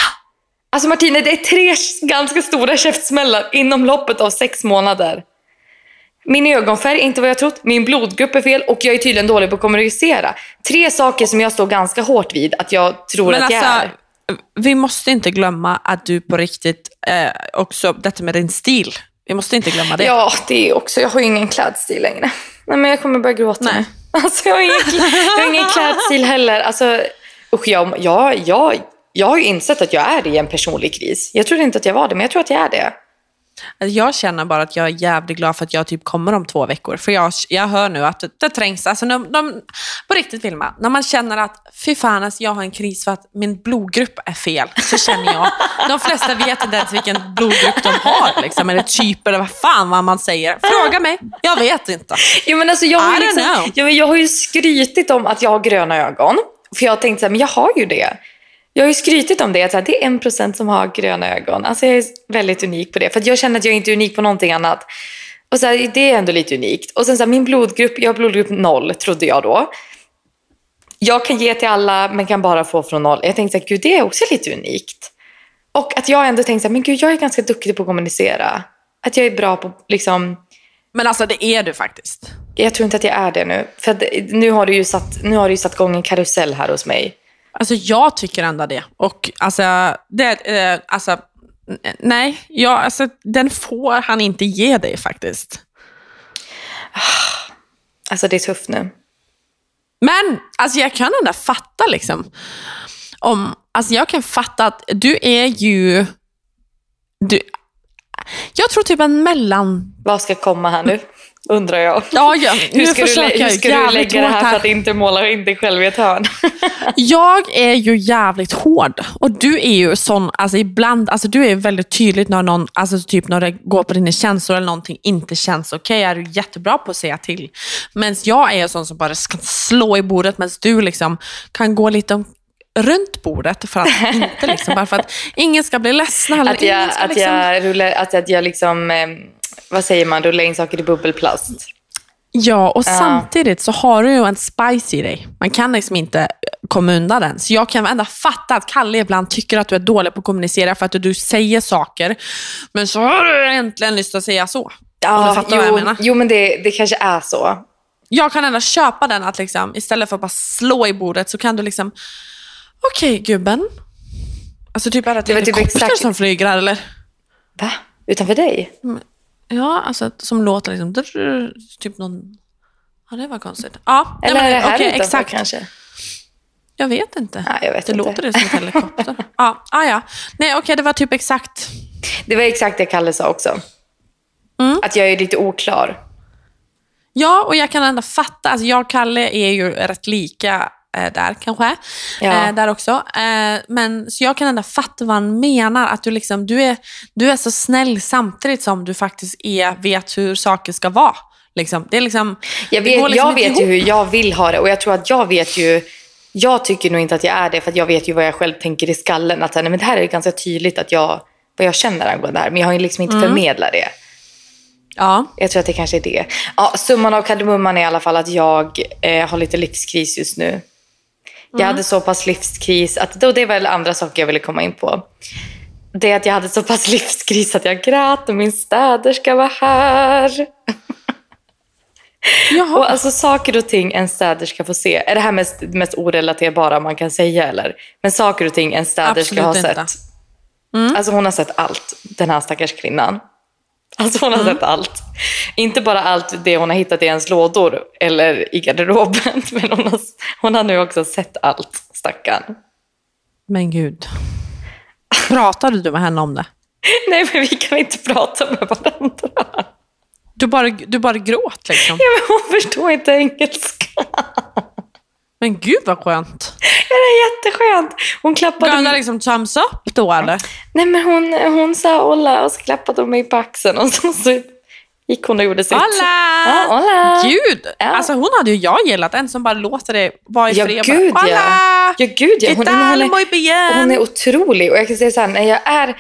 Alltså Martina, det är tre ganska stora käftsmällar inom loppet av sex månader. Min ögonfärg är inte vad jag trott, min blodgrupp är fel och jag är tydligen dålig på att kommunicera. Tre saker som jag står ganska hårt vid att jag tror Men att jag alltså, är. vi måste inte glömma att du på riktigt, eh, också detta med din stil. Vi måste inte glömma det. Ja, det är också. Jag har ju ingen klädstil längre. Nej, men jag kommer börja gråta. Nej. Alltså, jag, har ingen, jag har ingen klädstil heller. Alltså, usch, jag, jag, jag, jag har ju insett att jag är i en personlig kris. Jag trodde inte att jag var det, men jag tror att jag är det. Alltså, Jag känner bara att jag är jävligt glad för att jag typ kommer om två veckor. För jag, jag hör nu att det, det trängs. Alltså, de, de, på riktigt Vilma, när man känner att fy fan, alltså, jag har en kris för att min blodgrupp är fel, så känner jag. De flesta vet inte ens vilken blodgrupp de har, liksom, eller typ, eller vad fan vad man säger. Fråga mig, jag vet inte. Jo, men alltså, jag, har ju liksom, ja, men jag har ju skrytit om att jag har gröna ögon. För jag har tänkt så här, men jag har ju det. Jag har ju skrytit om det, att det är en procent som har gröna ögon. Alltså jag är väldigt unik på det. För att jag känner att jag inte är unik på någonting annat. Och så här, det är ändå lite unikt. Och sen så här, min blodgrupp, jag har blodgrupp noll, trodde jag då. Jag kan ge till alla, men kan bara få från noll. Jag tänkte att gud, det är också lite unikt. Och att jag ändå tänkte så här, men gud, jag är ganska duktig på att kommunicera. Att jag är bra på, liksom, Men alltså det är du faktiskt. jag tror inte att jag är det nu. För att nu har du ju satt, nu har du satt igång en karusell här hos mig. Alltså jag tycker ändå det. Och alltså, det, eh, alltså nej, ja, alltså, den får han inte ge dig faktiskt. Alltså det är tufft nu. Men alltså, jag kan ändå fatta liksom. Om, alltså, jag kan fatta att du är ju... Du, Jag tror typ en mellan... Vad ska komma här nu? Undrar jag. Ja, ja. Hur ska, du, hur ska du lägga det hårt här för att inte måla in dig själv i ett hörn? Jag är ju jävligt hård och du är ju sån, alltså ibland, alltså du är väldigt tydlig när någon, alltså typ när det går på dina känslor eller någonting inte känns okej, är du jättebra på att säga till. Men jag är sån som bara ska slå i bordet medan du liksom kan gå lite om, runt bordet för att inte liksom, bara för att ingen ska bli ledsna. Eller Att jag, att liksom, jag, rullar, att, att jag liksom, eh, vad säger man, rullar in saker i bubbelplast. Ja, och Ja. samtidigt så har du ju en spice i dig. Man kan liksom inte komma undan den. Så jag kan ändå fatta att Kalle ibland tycker att du är dålig på att kommunicera för att du säger saker, men så har du egentligen lust att säga så. Ja, jo, menar. jo, men det, det kanske är så. Jag kan ändå köpa den att liksom, istället för att bara slå i bordet så kan du liksom, okej gubben. Alltså typ är det, Det var typ exakt- som flyger här eller? Va? Utanför dig? Ja, alltså som låter liksom, typ någon... Ja, det var konstigt. Ja, nej, Eller men, är det här okej, utanför exakt. kanske? Jag vet inte. Nej, jag vet det inte. låter det som en helikopter. ja, ah, ja. Nej, okej, det var typ exakt. Det var exakt det Kalle sa också. Mm. Att jag är lite oklar. Ja, och jag kan ändå fatta. Alltså, jag och Kalle är ju rätt lika eh, där kanske. Ja. Eh, där också. Eh, men, så jag kan ändå fatta vad han menar. Att du, liksom, du, är, du är så snäll samtidigt som du faktiskt är, vet hur saker ska vara. Liksom. Det är liksom, Jag vet, liksom jag vet ju hur jag vill ha det och jag tror att jag vet ju jag tycker nog inte att jag är det för att jag vet ju vad jag själv tänker i skallen. Att nej, men det här är ganska tydligt att jag, vad jag känner angående det här. Men jag har ju liksom inte Mm. förmedlat det. Ja. Jag tror att det kanske är det. Ja, summan av kardemumman är i alla fall att jag eh, har lite livskris just nu. Jag hade så pass livskris, att, och det är väl andra saker jag ville komma in på. Det är att jag hade så pass livskris att jag grät och min städerska var här. Jaha. Och alltså saker och ting en städerska får se. Är det här mest, mest orelaterbara man kan säga eller? Men saker och ting en städerska Absolut har inte. sett. Alltså hon har sett allt, den här stackars kvinnan. Alltså hon har sett allt. Inte bara allt det hon har hittat i ens lådor eller i garderoben. Men hon har, hon har nu också sett allt, stackarn. Men gud. Pratade du med henne om det? Nej men vi kan inte prata med varandra. Du bara, du bara gråt liksom. Ja, men hon förstår inte engelska. Men gud vad skönt. Ja, det är jätteskönt. Hon klappade Gav hon liksom thumbs up då eller? Nej men hon, hon sa hola och så klappade hon mig på axeln och så, så gick hon och gjorde sitt. Hola! Ja, hola! Gud! Ja. Alltså hon hade ju jag gillat. En som bara låter det vara i Ja, fred. gud bara. Hola! Ja, gud ja. ¿Qué Hon, hon, muy är, hon är otrolig. Och jag kan säga så här, när jag är...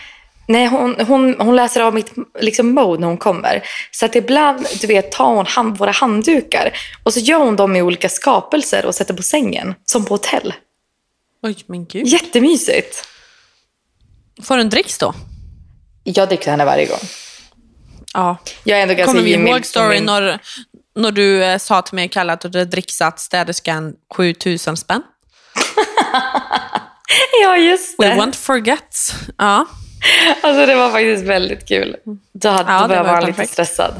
Nej, hon, hon, hon läser av mitt liksom, mode när hon kommer. Så att ibland du vet, tar hon hand, våra handdukar och så gör hon dem i olika skapelser och sätter på sängen. Som på hotell. Oj, men gud. Jättemysigt. Får du en dricks då? Jag dricker henne varje gång. Ja. Jag är ändå ganska Kommer vi ihåg storyn när, när du eh, sa till mig, Kalle, att du hade dricksat städerskan 7000 spänn? Ja, just We det. won't forget. Ja. Alltså det var faktiskt väldigt kul. Då, hade, Ja, då var var jag lite perfekt. stressad.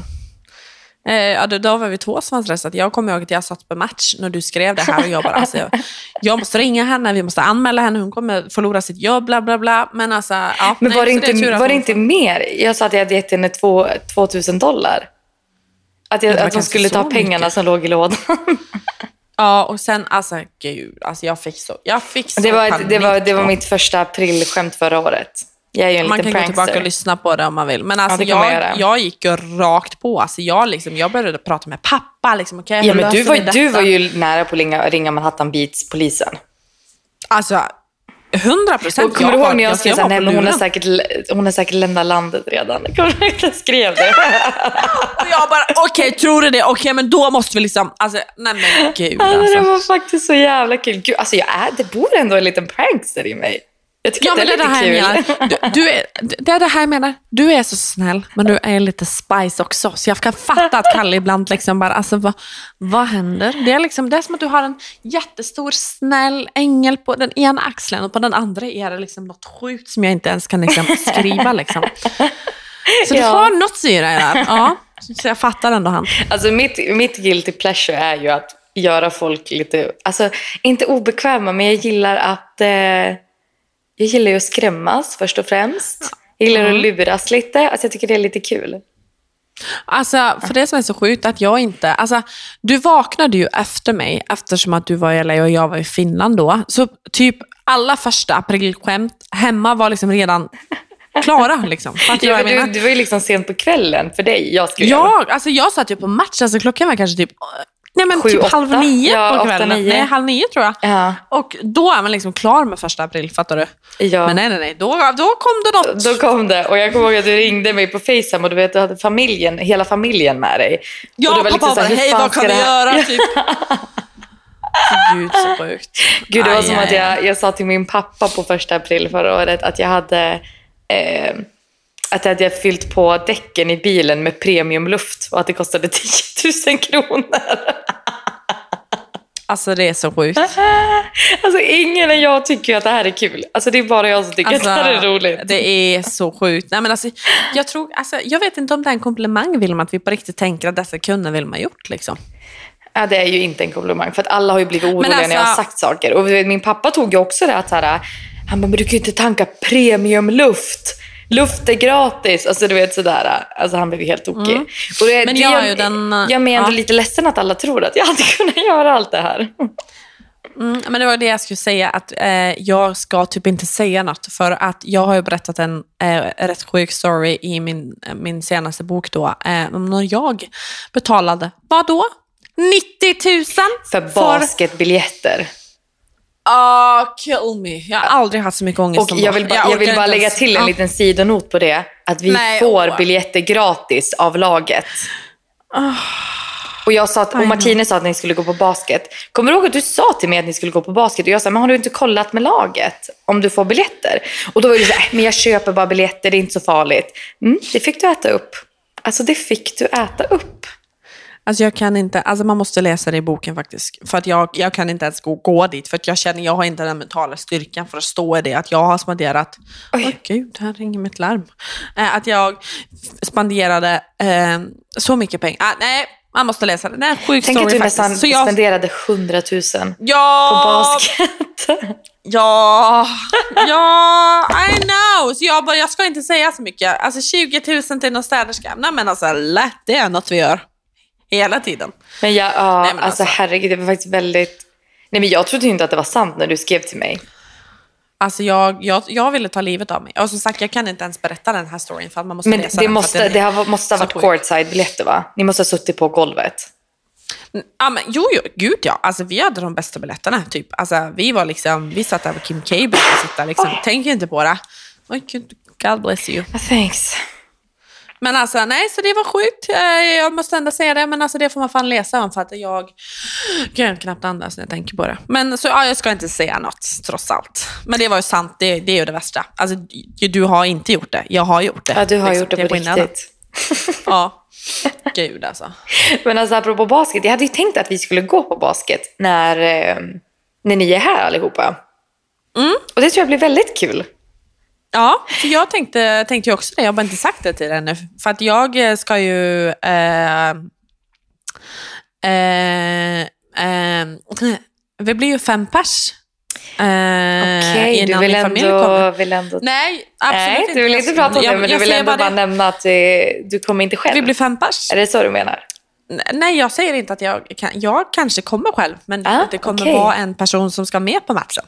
Eh, ja, då, var vi två som var stressade. Jag kommer ihåg att jag satt på match när du skrev det här och jag bara, alltså, jag, jag måste ringa henne, vi måste anmäla henne, hon kommer förlora sitt jobb, bla bla bla. Men alltså, ja. Men nej, var det inte, att var det inte mer? Jag sa att jag hade gett henne två, 2000 dollar. Att, jag, Det att hon skulle ta pengarna mycket. som låg i lådan. Ja, och sen alltså gud, alltså jag fick så, jag fick så Det var, ett, det, var, det var mitt första aprilskämt förra året. Jag är ju en Man kan liten gå tillbaka och prankster. lyssna på det om man vill. Men alltså det man jag, jag gick ju rakt på. Alltså jag, liksom, jag började prata med pappa. Liksom, okay, Ja, men du var, du var ju nära på att ringa, ringa Manhattan Beats-polisen. Alltså, hundra procent. Kommer du ihåg när jag skrev såhär, nej men hon har, säkert, hon har säkert lämnat landet redan. Kommer du ihåg jag skrev det? Och jag bara, okej, tror du det? Okej, men då måste vi liksom, alltså, nej men gud Alltså, det alltså. var faktiskt så jävla kul. Gud, alltså jag är, det bor ändå en liten prankster i mig. Jag tycker Ja, det det är det lite här jag kul. menar. Du, du är, det är det här jag menar. Du är så snäll, men du är lite spice också. Så jag kan fatta att Kalle ibland liksom bara, alltså vad, vad händer? Det är, liksom, det är som att du har en jättestor snäll ängel på den ena axeln och på den andra är det liksom något sjukt som jag inte ens kan liksom skriva. Liksom. Så du Ja. har något i dig där. Ja, så jag fattar ändå han. Alltså mitt, mitt guilty pleasure är ju att göra folk lite, alltså inte obekväma, men jag gillar att, eh, jag gillar ju att skrämmas först och främst. Jag gillar Mm. att luras lite. Alltså jag tycker det är lite kul. Alltså, för det som är så sjukt att jag inte... Alltså, du vaknade ju efter mig eftersom att du var i LA och jag var i Finland då. Så typ alla första aprilskämt hemma var liksom redan klara. Liksom. Ja, jag du, du var ju liksom sent på kvällen för dig. Jag skrev. Jag, alltså jag satt ju på match, alltså klockan var kanske typ, nej men Sju, typ åtta? halv nio Ja, på åtta, kvällen. nio. Nej, halv nio tror jag. Ja. Och då är man liksom klar med första april, fattar du? Ja. Men nej, nej, nej, då, då kom det något. Då kom det och jag kommer ihåg att du ringde mig på Facetime och du vet du hade familjen, hela familjen med dig. och ja, det var pappa liksom bara, hej vad kan vi göra? Typ. Gud så sjukt. Gud, det var Aj, som aj, att jag, jag sa till min pappa på första april förra året att jag hade eh, att jag hade fyllt på däcken i bilen med premiumluft och att det kostade 10 000 kronor. Alltså det är så sjukt. Alltså ingen än jag tycker att det här är kul. Alltså det är bara jag som tycker Alltså, att det här är roligt. Det är så sjukt. Nej, men alltså, jag, tror, alltså, jag vet inte om det är en komplimang Vilma, att vi på riktigt tänker att dessa kunde Vilma gjort. Liksom. Ja, det är ju inte en komplimang för att alla har ju blivit oroliga alltså- när jag har sagt saker. Och min pappa tog ju också det att så här, han bara, men du kan ju inte tanka premiumluft. Luft är gratis. Alltså du vet sådär. Alltså han blev helt tokig. Och det, Mm. Men det, jag ju den, jag är ändå ja. lite ledsen att alla tror att jag hade kunnat göra allt det här. Mm, men det var det jag skulle säga, att eh, jag ska typ inte säga något. För att jag har ju berättat en eh, rätt sjuk story i min, min senaste bok då. Eh, när jag betalade, vad då? 90 000? För basketbiljetter. Ah, kill me. Jag har aldrig haft så mycket ångest Och som jag vill, bara, jag orkar vill bara lägga till en liten sidonot på det. Att vi Nej, får åh. biljetter gratis av laget. Ah. Och jag sa att, och. Martine sa att ni skulle gå på basket. Kommer du ihåg att du sa till mig att ni skulle gå på basket? Och jag sa, men har du inte kollat med laget om du får biljetter? Och då var du så här, "Äh, men jag köper bara biljetter, det är inte så farligt. Mm, det fick du äta upp. Alltså det fick du äta upp. Alltså jag kan inte, alltså man måste läsa det i boken faktiskt. För att jag, jag kan inte ens gå, gå dit, för att jag känner jag har inte den mentala styrkan för att stå i det. Att jag har spenderat, åh gud, här ringer mitt larm. Eh, att jag spenderade eh, så mycket pengar. Ah, nej, man måste läsa det. Det är en sjuk Tänk att story du faktiskt. nästan Så jag, spenderade 100 000 på ja, basket. ja, ja, I know. Så jag bara, jag ska inte säga så mycket. Alltså 20 000 till någon städerska. Nej men alltså lätt, det är något vi gör. Hela tiden. Men jag, ja, Nej, men alltså, alltså. herregud, det var faktiskt väldigt... Nej men jag trodde inte att det var sant när du skrev till mig. Alltså jag, jag, jag ville ta livet av mig. Och som sagt, jag kan inte ens berätta den här storyn för att man måste Men läsa det den. måste, den det har, måste ha varit courtside-biljetter va? Ni måste ha suttit på golvet. Ja, men, jo, jo, gud ja. Alltså, vi hade de bästa biljetterna. Typ. Alltså, vi, var liksom, vi satt där med Kim K sitta. Liksom. Tänk inte på det. God bless you. Thanks. Men alltså, nej, så det var sjukt. Eh, Jag måste ändå säga det, men alltså, det får man fan läsa om för att jag kan knappt andas när jag tänker på det. Men så, ja, jag ska inte säga något, trots allt. Men det var ju sant, det, det är ju det värsta. Alltså, du, har inte gjort det, jag har gjort det. Ja, du har Liksom, gjort det på riktigt. Ja, gud alltså. Men alltså apropå basket, jag hade ju tänkt att vi skulle gå på basket när, eh, när ni är här allihopa. Mm. Och det tror jag blir väldigt kul. Ja, för jag tänkte, tänkte ju också det. Jag har bara inte sagt det till ännu. För att jag eh, ska ju... Eh, eh, eh, vi blir ju fem pers. Eh, Okej, du innan vill ändå, vill ändå... Nej, absolut Nej, inte. du vill inte prata om det, men jag du vill ändå bara det. nämna att eh, du kommer inte själv. Vi blir fem pers. Är det så du menar? Nej, jag säger inte att jag kan. Jag kanske kommer själv, men Ah, det kommer okej. vara en person som ska med på matchen.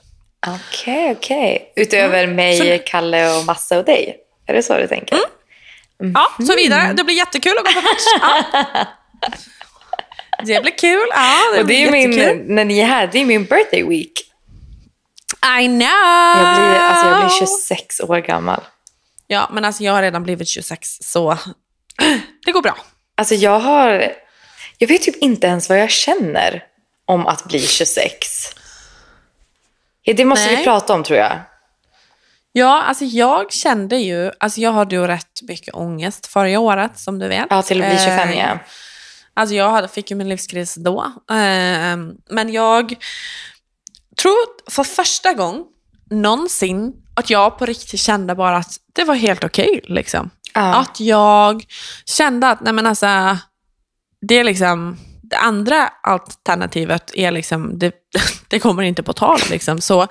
Okej, okej. Utöver mig, Så- Kalle och Massa och dig? Är det så du tänker? Ja, så vidare. Det blir jättekul att gå på match. Ja. Det blir kul. Ja, det Och det är min, jättekul. när ni är här, det är min birthday week. I know! Jag blir, alltså jag blir 26 år gammal. Ja, men alltså jag har redan blivit 26, så det går bra. Alltså jag har... Jag vet typ inte ens vad jag känner om att bli 26. Det måste vi Nej. prata om tror jag. Ja, alltså jag kände ju, alltså jag hade ju rätt mycket ångest förra året, som du vet. Ja, till att bli 25 Eh, ja. Alltså jag hade, fick ju min livskris då. Eh, men jag tror för första gång någonsin att jag på riktigt kände bara att det var helt okej. liksom. Ja. Att jag kände att, nej men alltså, det är liksom, det andra alternativet är liksom, det, det kommer inte på tal liksom. Så,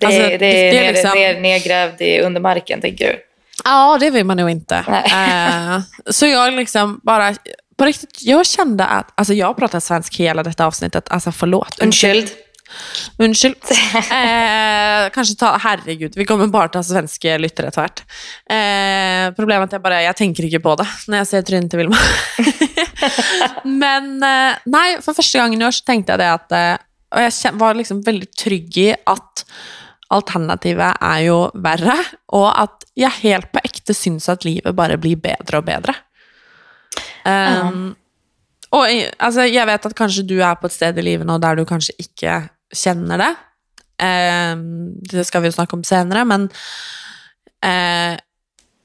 Det, alltså, det, är det är ner, liksom- ner, nedgrävd i under marken, tänker du? Ja, det vill man nog inte. Eh, så jag liksom bara, på riktigt, jag kände att, alltså jag pratat svensk hela detta avsnittet, alltså förlåt. Undskyld. Undskyld. Eh, kanske ta, herregud, vi kommer bara ta svenska lyttere tvärt. Eh, problemet är bara, jag tänker inte på det när jag säger trynet till Vilma. Men eh, nej, för första gången i år så tänkte jag det att, eh, och jag var liksom väldigt trygg i att alternativet är ju värre och att jag helt på äkta syns att livet bara blir bättre och bättre. Um, och i- alltså, jag vet att kanske du är på ett ställe i livet nu där du kanske inte känner det. Ehm, det ska vi ju snacka om senare, men eh,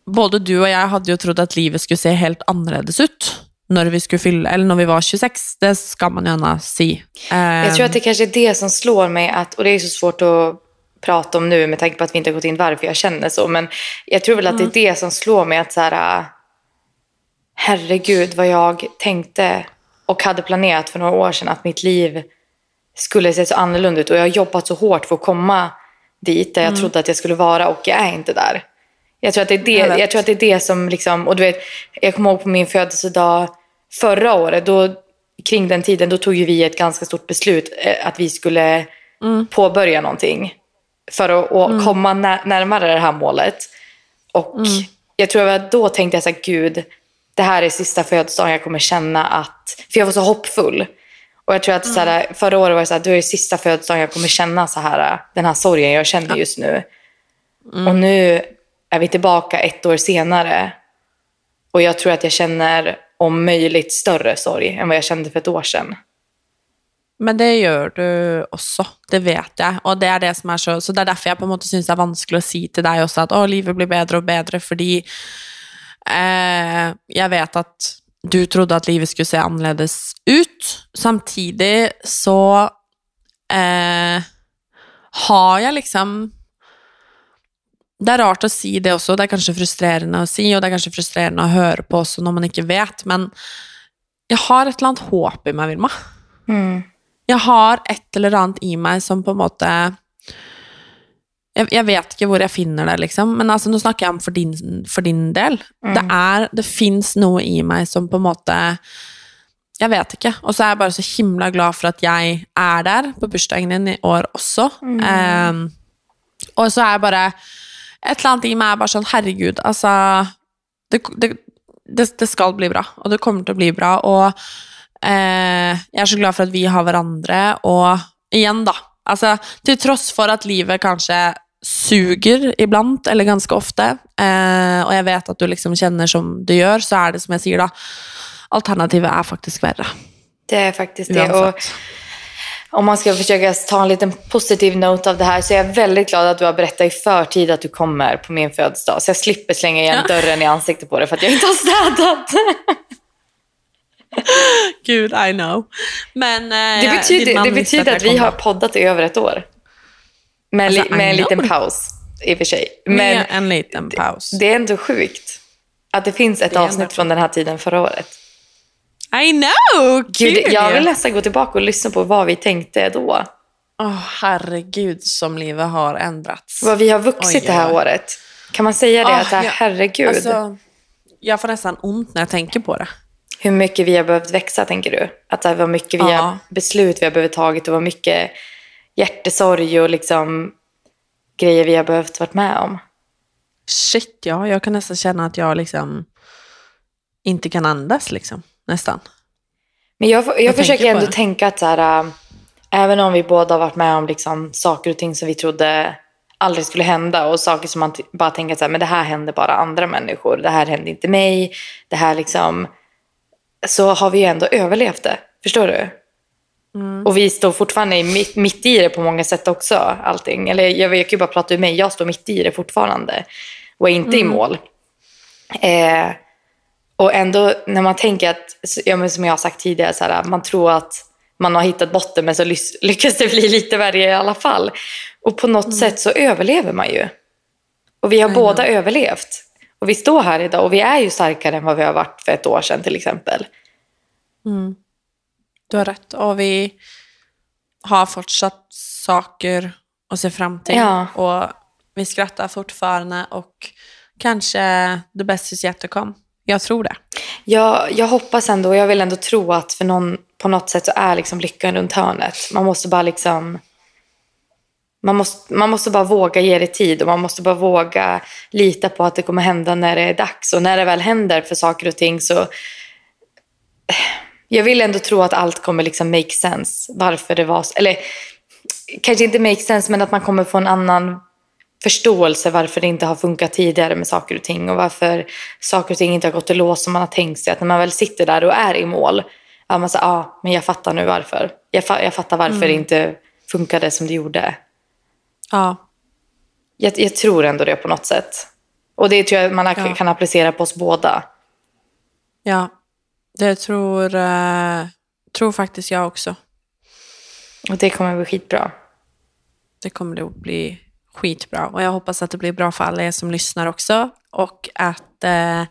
både du och jag hade ju trott att livet skulle se helt annorlunda ut när vi skulle fylla, eller när vi var 26. Det ska man gärna säga. Jag tror att det kanske är det som slår mig, att, och det är så svårt att prata om nu med tanke på att vi inte har gått in varför jag känner så, men jag tror väl att det är det som slår mig att så här, äh, herregud vad jag tänkte och hade planerat för några år sedan att mitt liv skulle se så annorlunda ut och jag har jobbat så hårt för att komma dit där jag trodde att jag skulle vara och jag är inte där. Jag tror att det är det, Jag jag tror att det, är det som liksom, och du vet, jag kommer ihåg på min födelsedag förra året, då, kring den tiden, då tog ju vi ett ganska stort beslut eh, att vi skulle påbörja någonting för att, att komma när, närmare det här målet. Och jag tror att då tänkte jag så här, gud, det här är sista födelsedagen jag kommer känna att, för jag var så hoppfull. Och jag tror att så här, förra året var det så här, då är sista födelsedagen jag kommer känna så här, den här sorgen jag känner just nu. Och nu är vi tillbaka ett år senare. Och jag tror att jag känner om möjligt större sorg än vad jag kände för ett år sedan. Men det gör du också, det vet jag. Och det är det som är så, så det är därför jag på en måte syns det är vanskelig att säga till dig också att Åh, livet blir bättre och bättre, fordi eh, jag vet att du trodde att livet skulle se annorlunda ut. Samtidigt så eh, har jag liksom det är rart att si det också, det är kanske frustrerande att si och det är kanske frustrerande att höra på också när man inte vet, men jag har ett eller annat hopp i mig, Vilma. Jeg har et eller annet i meg som på en måte jeg, jeg vet ikke hvor jeg finner det, liksom. Men altså, nå snakker jeg om for din, for din del. Det, er, det fins noe i meg som på en måte Jeg vet ikke. Og så er jeg bare så himla glad for at jeg er der på bursdagen din i år også. Ehm, og så er jeg bare Et eller annet i meg er bare sånn Herregud, altså det, det, det, det skal bli bra, og det kommer til å bli bra. Og eh, jeg er så glad for at vi har hverandre, og igjen, da Altså, til tross for at livet kanskje suger iblant, eller ganske ofte, eh, og jeg vet at du liksom kjenner som du gjør, så er det som jeg sier, da Alternativet er faktisk verre. Det är faktiskt det. Och om man ska försöka ta en liten positiv note av det här så är jag väldigt glad att du har berättat i förtid att du kommer på min födelsedag. Så jag slipper slänga igen dörren i ansiktet på dig för att jag inte har städat. Gud, I know. Men eh, Det betyder, det betyder att vi har poddat i över ett år. Med, Alltså, li- med en liten paus i och för sig. Men, Men en liten paus. det är ändå sjukt att det finns ett Det avsnitt från den här tiden förra året. I know! Gud, jag vill nästan gå tillbaka och lyssna på vad vi tänkte då. Åh, herregud som livet har ändrats. Vad vi har vuxit Oj, det här året. Kan man säga det? Ah, att ja. herregud, Alltså, jag får nästan ont när jag tänker på det. Hur mycket vi har behövt växa, tänker du? Att här var mycket vi Ja. har, beslut vi har behövt tagit och vad mycket hjärtesorg och liksom grejer vi har behövt varit med om. Shit, ja. Jag kan nästan känna att jag liksom inte kan andas, liksom. Nästan. Men jag, jag, Jag försöker ändå det. tänka att så här, äh, även om vi båda har varit med om liksom, saker och ting som vi trodde aldrig skulle hända och saker som man bara tänker att så här, men det här händer bara andra människor, det här händer inte mig, det här liksom, så har vi ju ändå överlevt det. Förstår du? Och vi står fortfarande i mitt, mitt i det på många sätt också, allting. Eller jag, jag kan ju bara prata ur mig, jag står mitt i det fortfarande och är inte i mål. Eh, och ändå när man tänker att, ja, som jag har sagt tidigare, så här, man tror att man har hittat botten men så lyckas det bli lite värre i alla fall. Och på något sätt så överlever man ju. Och vi har båda överlevt. Och vi står här idag och vi är ju starkare än vad vi har varit för ett år sedan till exempel. Du har rätt. Och vi har fortsatt saker att se fram till. Ja. Och vi skrattar fortfarande och kanske yet to come. Jag tror det. Jag, jag hoppas ändå, och jag vill ändå tro att för någon på något sätt så är liksom lyckan runt hörnet. Man måste bara liksom... Man måste, man måste bara våga ge det tid och man måste bara våga lita på att det kommer hända när det är dags. Och när det väl händer för saker och ting så... Jag vill ändå tro att allt kommer liksom make sense. Varför det var så. Eller kanske inte make sense men att man kommer få en annan förståelse varför det inte har funkat tidigare med saker och ting och varför saker och ting inte har gått i lås som man har tänkt sig. Att när man väl sitter där och är i mål, ja, man säger, ah, men jag fattar nu varför. Jag, fa jag fattar varför mm. det inte funkade som det gjorde. Ja. Jag, jag, tror ändå det på något sätt. Och det tror jag man ja. kan applicera på oss båda. Ja, det tror, uh, tror faktiskt jag också. Och det kommer bli skitbra. Det kommer att bli skitbra. Och jag hoppas att det blir bra för alla er som lyssnar också. Och att eh,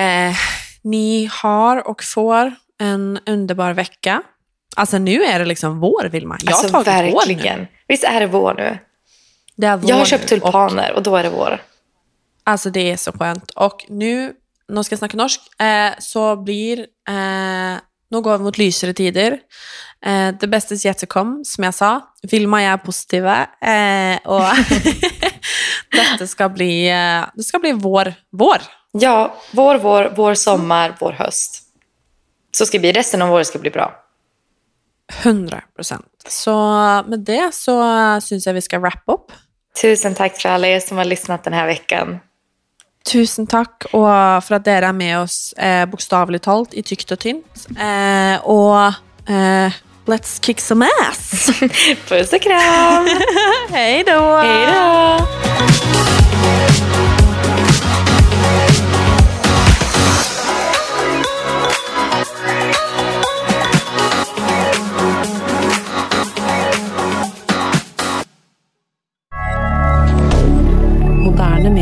eh, ni har och får en underbar vecka. Alltså nu är det liksom vår, Vilma. Jag har alltså, tagit verkligen. vår nu. Visst är det vår nu? Det är vår jag har köpt tulpaner och, och, då är det vår. Alltså det är så skönt. Och nu, nu ska jag snacka norsk, eh, så blir eh, nå går vi mot lysere tider. Eh, det beste is yet come, som jeg sa. Vilma er positive. Eh, og dette skal bli, eh, det skal bli vår. Vår. Ja, vår, vår, vår sommar, vår höst. Så ska det bli. Resten av året ska bli bra. 100 procent. Så med det så syns jeg vi skal wrap up. Tusen tack för alla er som har lyssnat den här veckan. Tusen takk og for at dere er med oss eh, bokstavelig talt i tykt og tynt. Eh, og eh, let's kick some ass! Puss og kram! Hei da! Hei da!